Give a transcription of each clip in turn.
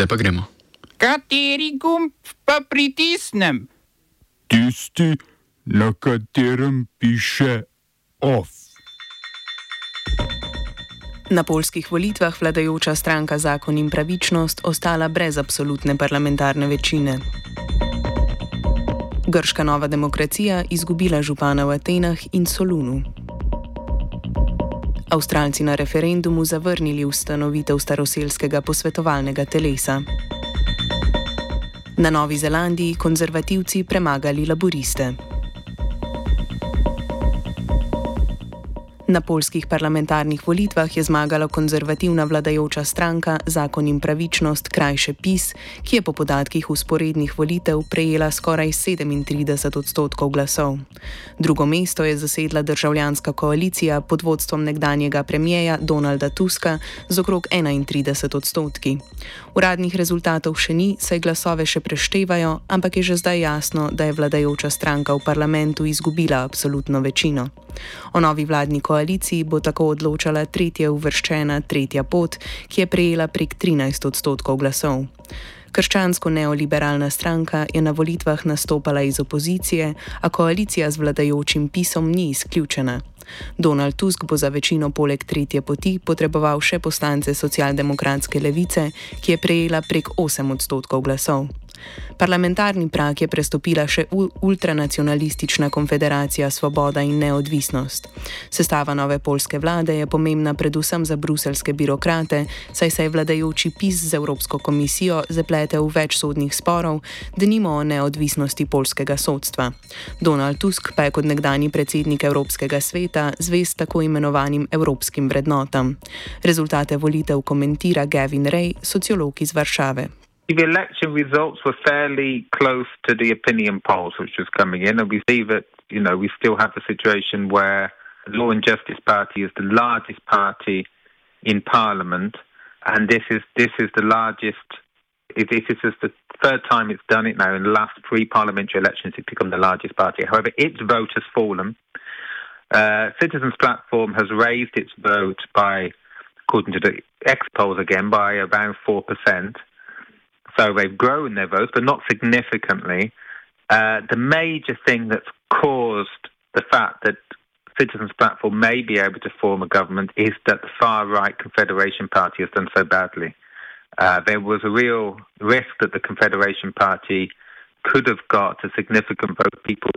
Zdaj pa gremo. Kateri gumb pa pritisnem? Tisti, na katerem piše OF. Na polskih volitvah vladajoča stranka Zakon in pravičnost ostala brez absolutne parlamentarne večine. Grška nova demokracija izgubila župana v Atenah in Solunu. Avstralci na referendumu zavrnili ustanovitev staroselskega posvetovalnega telesa. Na Novi Zelandiji konzervativci premagali laboriste. Na polskih parlamentarnih volitvah je zmagala konzervativna vladajoča stranka Zakon in pravičnost, krajše PIS, ki je po podatkih usporednih volitev prejela skoraj 37 odstotkov glasov. Drugo mesto je zasedla državljanska koalicija pod vodstvom nekdanjega premijeja Donalda Tuska z okrog 31 odstotki. Uradnih rezultatov še ni, saj glasove še preštevajo, ampak je že zdaj jasno, da je vladajoča stranka v parlamentu izgubila absolutno večino. O novi vladni koaliciji bo tako odločala tretja uvrščena tretja pot, ki je prejela prek 13 odstotkov glasov. Krščansko-neoliberalna stranka je na volitvah nastopala iz opozicije, a koalicija z vladajočim pisom ni izključena. Donald Tusk bo za večino poleg tretje poti potreboval še poslance socialdemokratske levice, ki je prejela prek 8 odstotkov glasov. Parlamentarni prak je prestopila še ultranacionalistična konfederacija Svoboda in neodvisnost. Sestava nove polske vlade je pomembna predvsem za bruselske birokrate, saj se je vladajoči pis z Evropsko komisijo zapletel v več sodnih sporov, da nimo o neodvisnosti polskega sodstva. Donald Tusk pa je kot nekdani predsednik Evropskega sveta zvest tako imenovanim evropskim vrednotam. Rezultate volitev komentira Gavin Ray, sociolog iz Varšave. the election results were fairly close to the opinion polls which was coming in, and we see that you know we still have a situation where the Law and Justice Party is the largest party in Parliament, and this is this is the largest. This is the third time it's done it now. In the last three parliamentary elections, it's become the largest party. However, its vote has fallen. Uh, Citizens Platform has raised its vote by, according to the X polls again, by around four percent. So they've grown their votes, but not significantly. Uh, the major thing that's caused the fact that Citizens Platform may be able to form a government is that the far right Confederation Party has done so badly. Uh, there was a real risk that the Confederation Party could have got a significant vote. People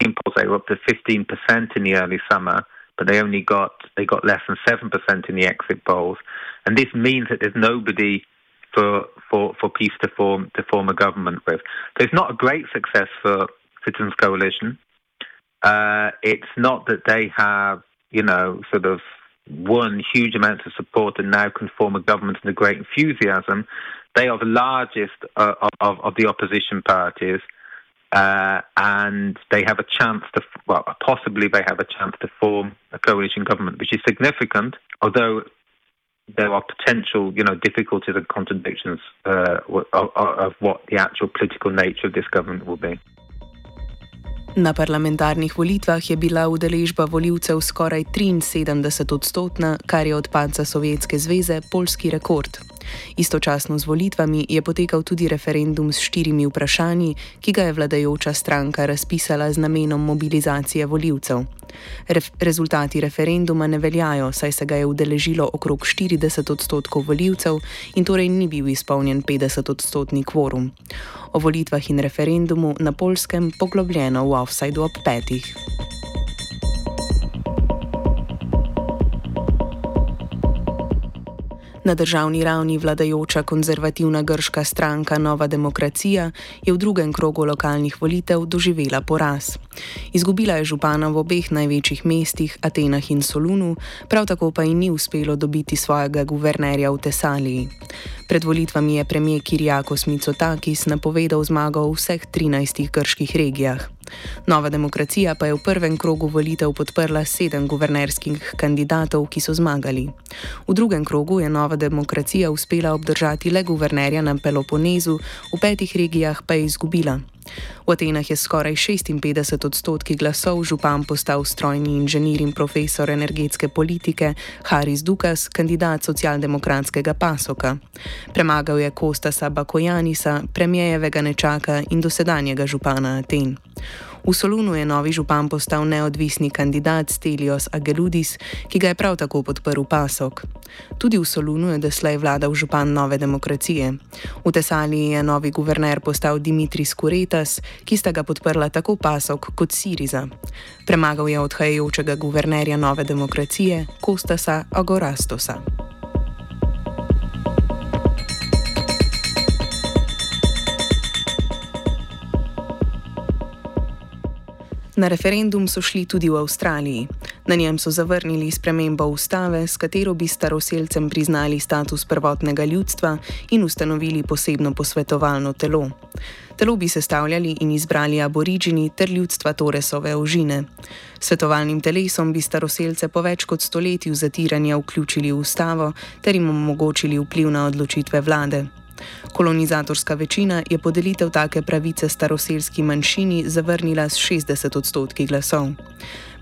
the they were up to 15% in the early summer, but they only got they got less than 7% in the exit polls. And this means that there's nobody for for for peace to form to form a government with. So it's not a great success for Citizens Coalition. Uh, it's not that they have you know sort of won huge amounts of support and now can form a government in a great enthusiasm. They are the largest uh, of, of the opposition parties. Uh, and they have a chance to, well, possibly they have a chance to form a coalition government, which is significant, although there are potential, you know, difficulties and contradictions uh, of, of what the actual political nature of this government will be. Na parlamentarnih volitvah je bila udeležba voljivcev skoraj 73 odstotna, kar je od padca Sovjetske zveze polski rekord. Istočasno z volitvami je potekal tudi referendum s štirimi vprašanji, ki ga je vladajoča stranka razpisala z namenom mobilizacije voljivcev. Ref rezultati referenduma ne veljajo, saj se ga je udeležilo okrog 40 odstotkov voljivcev in torej ni bil izpolnjen 50 odstotni kvorum. O volitvah in referendumu na polskem poglobljeno v offsajdu ob petih. Na državni ravni vladajoča konzervativna grška stranka Nova demokracija je v drugem krogu lokalnih volitev doživela poraz. Izgubila je župana v obeh največjih mestih, Atenah in Solunu, prav tako pa ji ni uspelo dobiti svojega guvernerja v Tesaliji. Pred volitvami je premijer Kirjakos Mitsotakis napovedal zmago v vseh 13 grških regijah. Nova demokracija pa je v prvem krogu volitev podprla sedem guvernerskih kandidatov, ki so zmagali. V drugem krogu je Nova demokracija uspela obdržati le guvernerja na Peloponezu, v petih regijah pa je izgubila. V Atenah je skoraj 56 odstotki glasov župan postal strojni inženir in profesor energetske politike Haris Dukas, kandidat socialdemokratskega pasoka. Premagal je Kostasa Bakojanisa, premijejevega nečaka in dosedanjega župana Aten. V Solunu je novi župan postal neodvisni kandidat Stelios Ageludis, ki ga je prav tako podprl Pasok. Tudi v Solunu je doslej vladal župan nove demokracije. V Tesaliji je novi guverner postal Dimitris Kuretas, ki sta ga podprla tako Pasok kot Siriza. Premagal je odhajajočega guvernerja nove demokracije Kostasa Agorastosa. Na referendum so šli tudi v Avstraliji. Na njem so zavrnili spremembo ustave, s katero bi staroseljcem priznali status prvotnega ljudstva in ustanovili posebno posvetovalno telo. Telo bi sestavljali in izbrali aborižini ter ljudstva Toresove ožine. Svetovalnim telesom bi staroseljce po več kot stoletju zatiranja vključili v ustavo ter jim omogočili vpliv na odločitve vlade. Kolonizatorska večina je podelitev take pravice staroselski manjšini zavrnila s 60 odstotki glasov.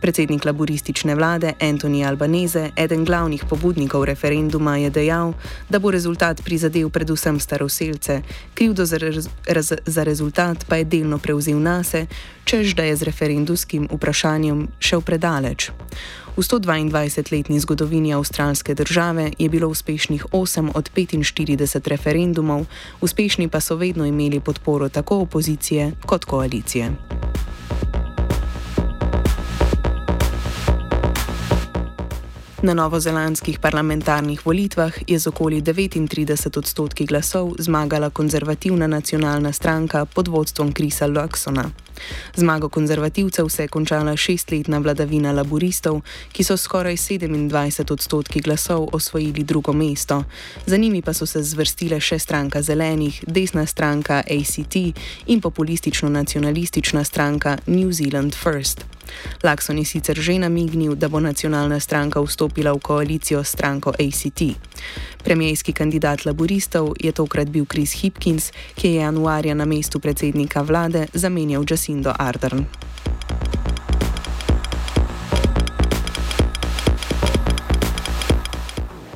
Predsednik laboristične vlade Antoni Albanese, eden glavnih pobudnikov referenduma, je dejal, da bo rezultat prizadel predvsem staroseljce, krivdo za, rez za rezultat pa je delno prevzel nase, čež da je z referendumskim vprašanjem šel predaleč. V 122-letni zgodovini avstralske države je bilo uspešnih 8 od 45 referendumov, uspešni pa so vedno imeli podporo tako opozicije kot koalicije. Na novozelandskih parlamentarnih volitvah je z okoli 39 odstotki glasov zmagala konzervativna nacionalna stranka pod vodstvom Krisa Luxona. Zmago konzervativcev se je končala šestletna vladavina laboristov, ki so skoraj 27 odstotki glasov osvojili drugo mesto. Za njimi pa so se zvrstile še stranka zelenih, desna stranka ACT in populistično-nacionalistična stranka New Zealand First. Lakson je sicer že namignil, da bo nacionalna stranka vstopila v koalicijo s stranko ACT. Premijski kandidat laboristov je tokrat bil Chris Hipkins, ki je januarja na mestu predsednika vlade zamenjal Jacindo Ardern.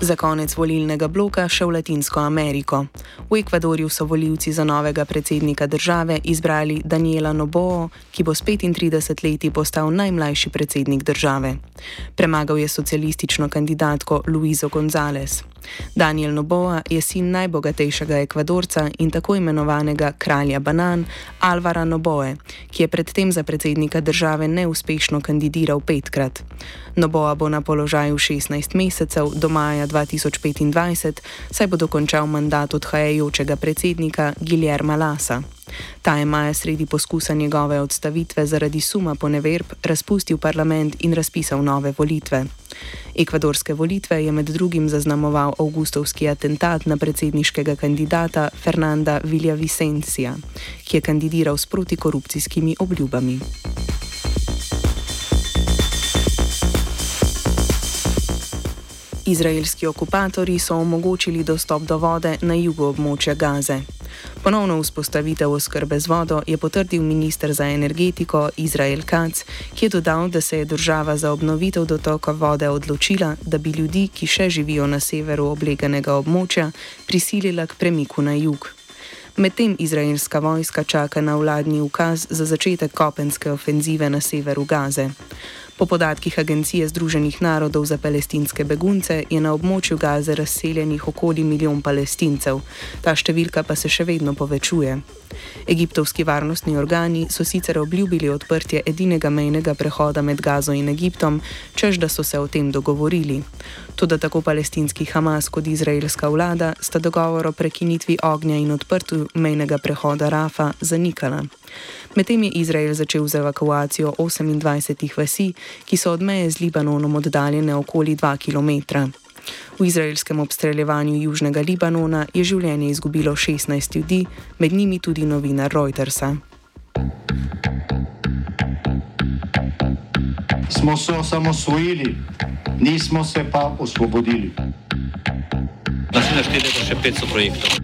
Za konec volilnega bloka še v Latinsko Ameriko. V Ekvadorju so voljivci za novega predsednika države izbrali Daniela Noboa, ki bo s 35 leti postal najmlajši predsednik države. Premagal je socialistično kandidatko Luizo González. Daniel Noboa je sin najbogatejšega Ekvadorca in tako imenovanega kralja banan Alvara Noboe, ki je predtem za predsednika države neuspešno kandidiral petkrat. Noboa bo na položaju 16 mesecev do maja 2025, saj bo dokončal mandat odhajajočega predsednika Guillerma Lasa. Ta je maja sredi poskusa njegove odstavitve zaradi suma po neverb razpustil parlament in razpisal nove volitve. Ekvadorske volitve je med drugim zaznamoval avgustovski atentat na predsedniškega kandidata Fernanda Villavicencija, ki je kandidiral s protikorupcijskimi obljubami. Izraelski okupatori so omogočili dostop do vode na jugu območja Gaze. Ponovno vzpostavitev oskrbe z vodo je potrdil minister za energetiko Izrael Kac, ki je dodal, da se je država za obnovitev dotoka vode odločila, da bi ljudi, ki še živijo na severu obleganega območja, prisilila k premiku na jug. Medtem izraelska vojska čaka na vladni ukaz za začetek kopenske ofenzive na severu Gaze. Po podatkih Agencije Združenih narodov za palestinske begunce je na območju Gaze razseljenih okoli milijon palestincev, ta številka pa se še vedno povečuje. Egiptovski varnostni organi so sicer obljubili odprtje edinega mejnega prehoda med Gazo in Egiptom, čež da so se o tem dogovorili. Tudi tako palestinski Hamas kot izraelska vlada sta dogovor o prekinitvi ognja in odprtju mejnega prehoda Rafa zanikala. Medtem je Izrael začel z evakuacijo 28 vasi, ki so od meje z Libanonom oddaljene okoli 2 km. V izraelskem obstreljevanju Južnega Libanona je življenje izgubilo 16 ljudi, med njimi tudi novinar Reutersa. smo se osamosvojili, nismo se pa osvobodili. Naslednje štiri leta še 500 projektov.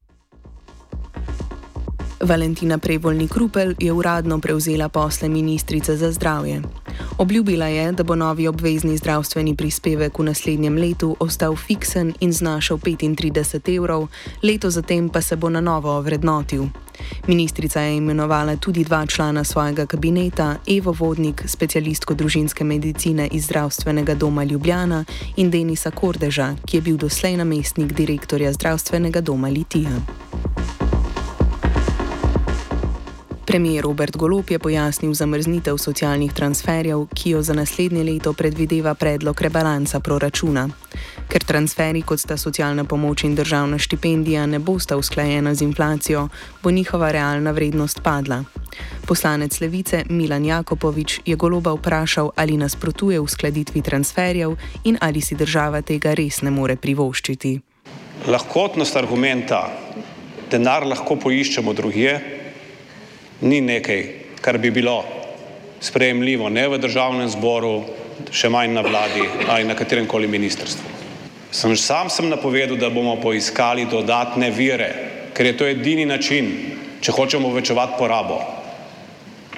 Valentina Prevoljnik Rupel je uradno prevzela posle ministrice za zdravje. Obljubila je, da bo novi obvezni zdravstveni prispevek v naslednjem letu ostal fiksen in znašal 35 evrov, leto zatem pa se bo na novo ovrednotil. Ministrica je imenovala tudi dva člana svojega kabineta, Evo Vodnik, specialistko družinske medicine iz zdravstvenega doma Ljubljana in Denisa Kordeža, ki je bil doslej namestnik direktorja zdravstvenega doma Litija. Premijer Robert Golop je pojasnil zamrznitev socialnih transferjev, ki jo za naslednje leto predvideva predlog rebalansa proračuna. Ker transferi, kot sta socialna pomoč in državna štipendija, ne bosta usklajena z inflacijo, bo njihova realna vrednost padla. Poslanec Levice Milan Jakopovič je Goloba vprašal, ali nasprotuje uskladitvi transferjev in ali si država tega res ne more privoščiti. Lahkotnost argumenta, denar lahko poiščemo drugje, ni nekaj, kar bi bilo sprejemljivo ne v državnem zboru, še manj na vladi ali na katerem koli ministrstvu. Sem sam sem napovedal, da bomo poiskali dodatne vire, ker je to edini način, če hočemo večevati porabo.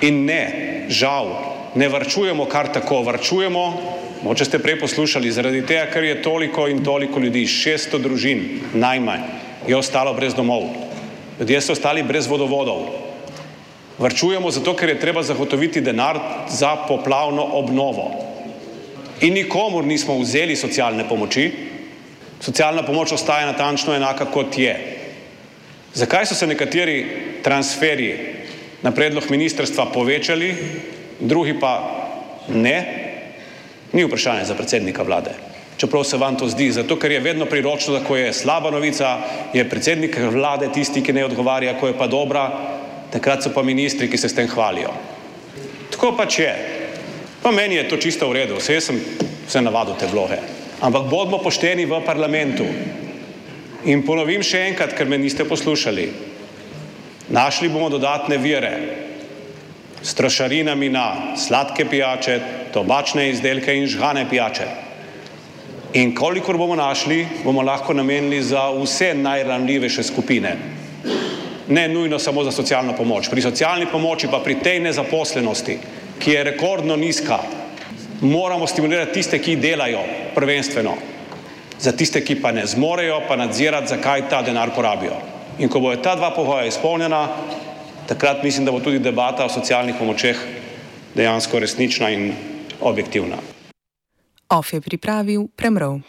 In ne, žal, ne varčujemo kar tako, varčujemo, moče ste prej poslušali, zaradi tega, ker je toliko in toliko ljudi, 600 družin najmanj, je ostalo brez domov. Ljudje so ostali brez vodovodov, Varčujemo zato, ker je treba zagotoviti denar za poplavno obnovo. In nikomor nismo vzeli socialne pomoči, socialna pomoč ostaja natančno enaka, kot je. Zakaj so se nekateri transferji na predlog ministrstva povečali, drugi pa ne, ni vprašanje za predsednika vlade. Čeprav se vam to zdi, zato ker je vedno priročno, da ko je slaba novica, je predsednik vlade tisti, ki ne odgovarja, ko je pa dobra, takrat so pa ministri, ki se s tem hvalijo. Tako pač je. Pa meni je to čisto v redu, vse sem se navadil te vloge. Ampak bodimo pošteni v parlamentu. In ponovim še enkrat, ker me niste poslušali. Našli bomo dodatne vire s trošarinami na sladke pijače, tobačne izdelke in žgane pijače. In kolikor bomo našli, bomo lahko namenili za vse najranljivejše skupine ne nujno samo za socialno pomoč. Pri socialni pomoči pa pri tej nezaposlenosti, ki je rekordno nizka, moramo stimulirati tiste, ki delajo prvenstveno, za tiste, ki pa ne zmorejo, pa nadzirati, zakaj ta denar porabijo. In ko bojo ta dva pogoja izpolnjena, takrat mislim, da bo tudi debata o socialnih pomočeh dejansko resnična in objektivna. OF je pripravil Premrov.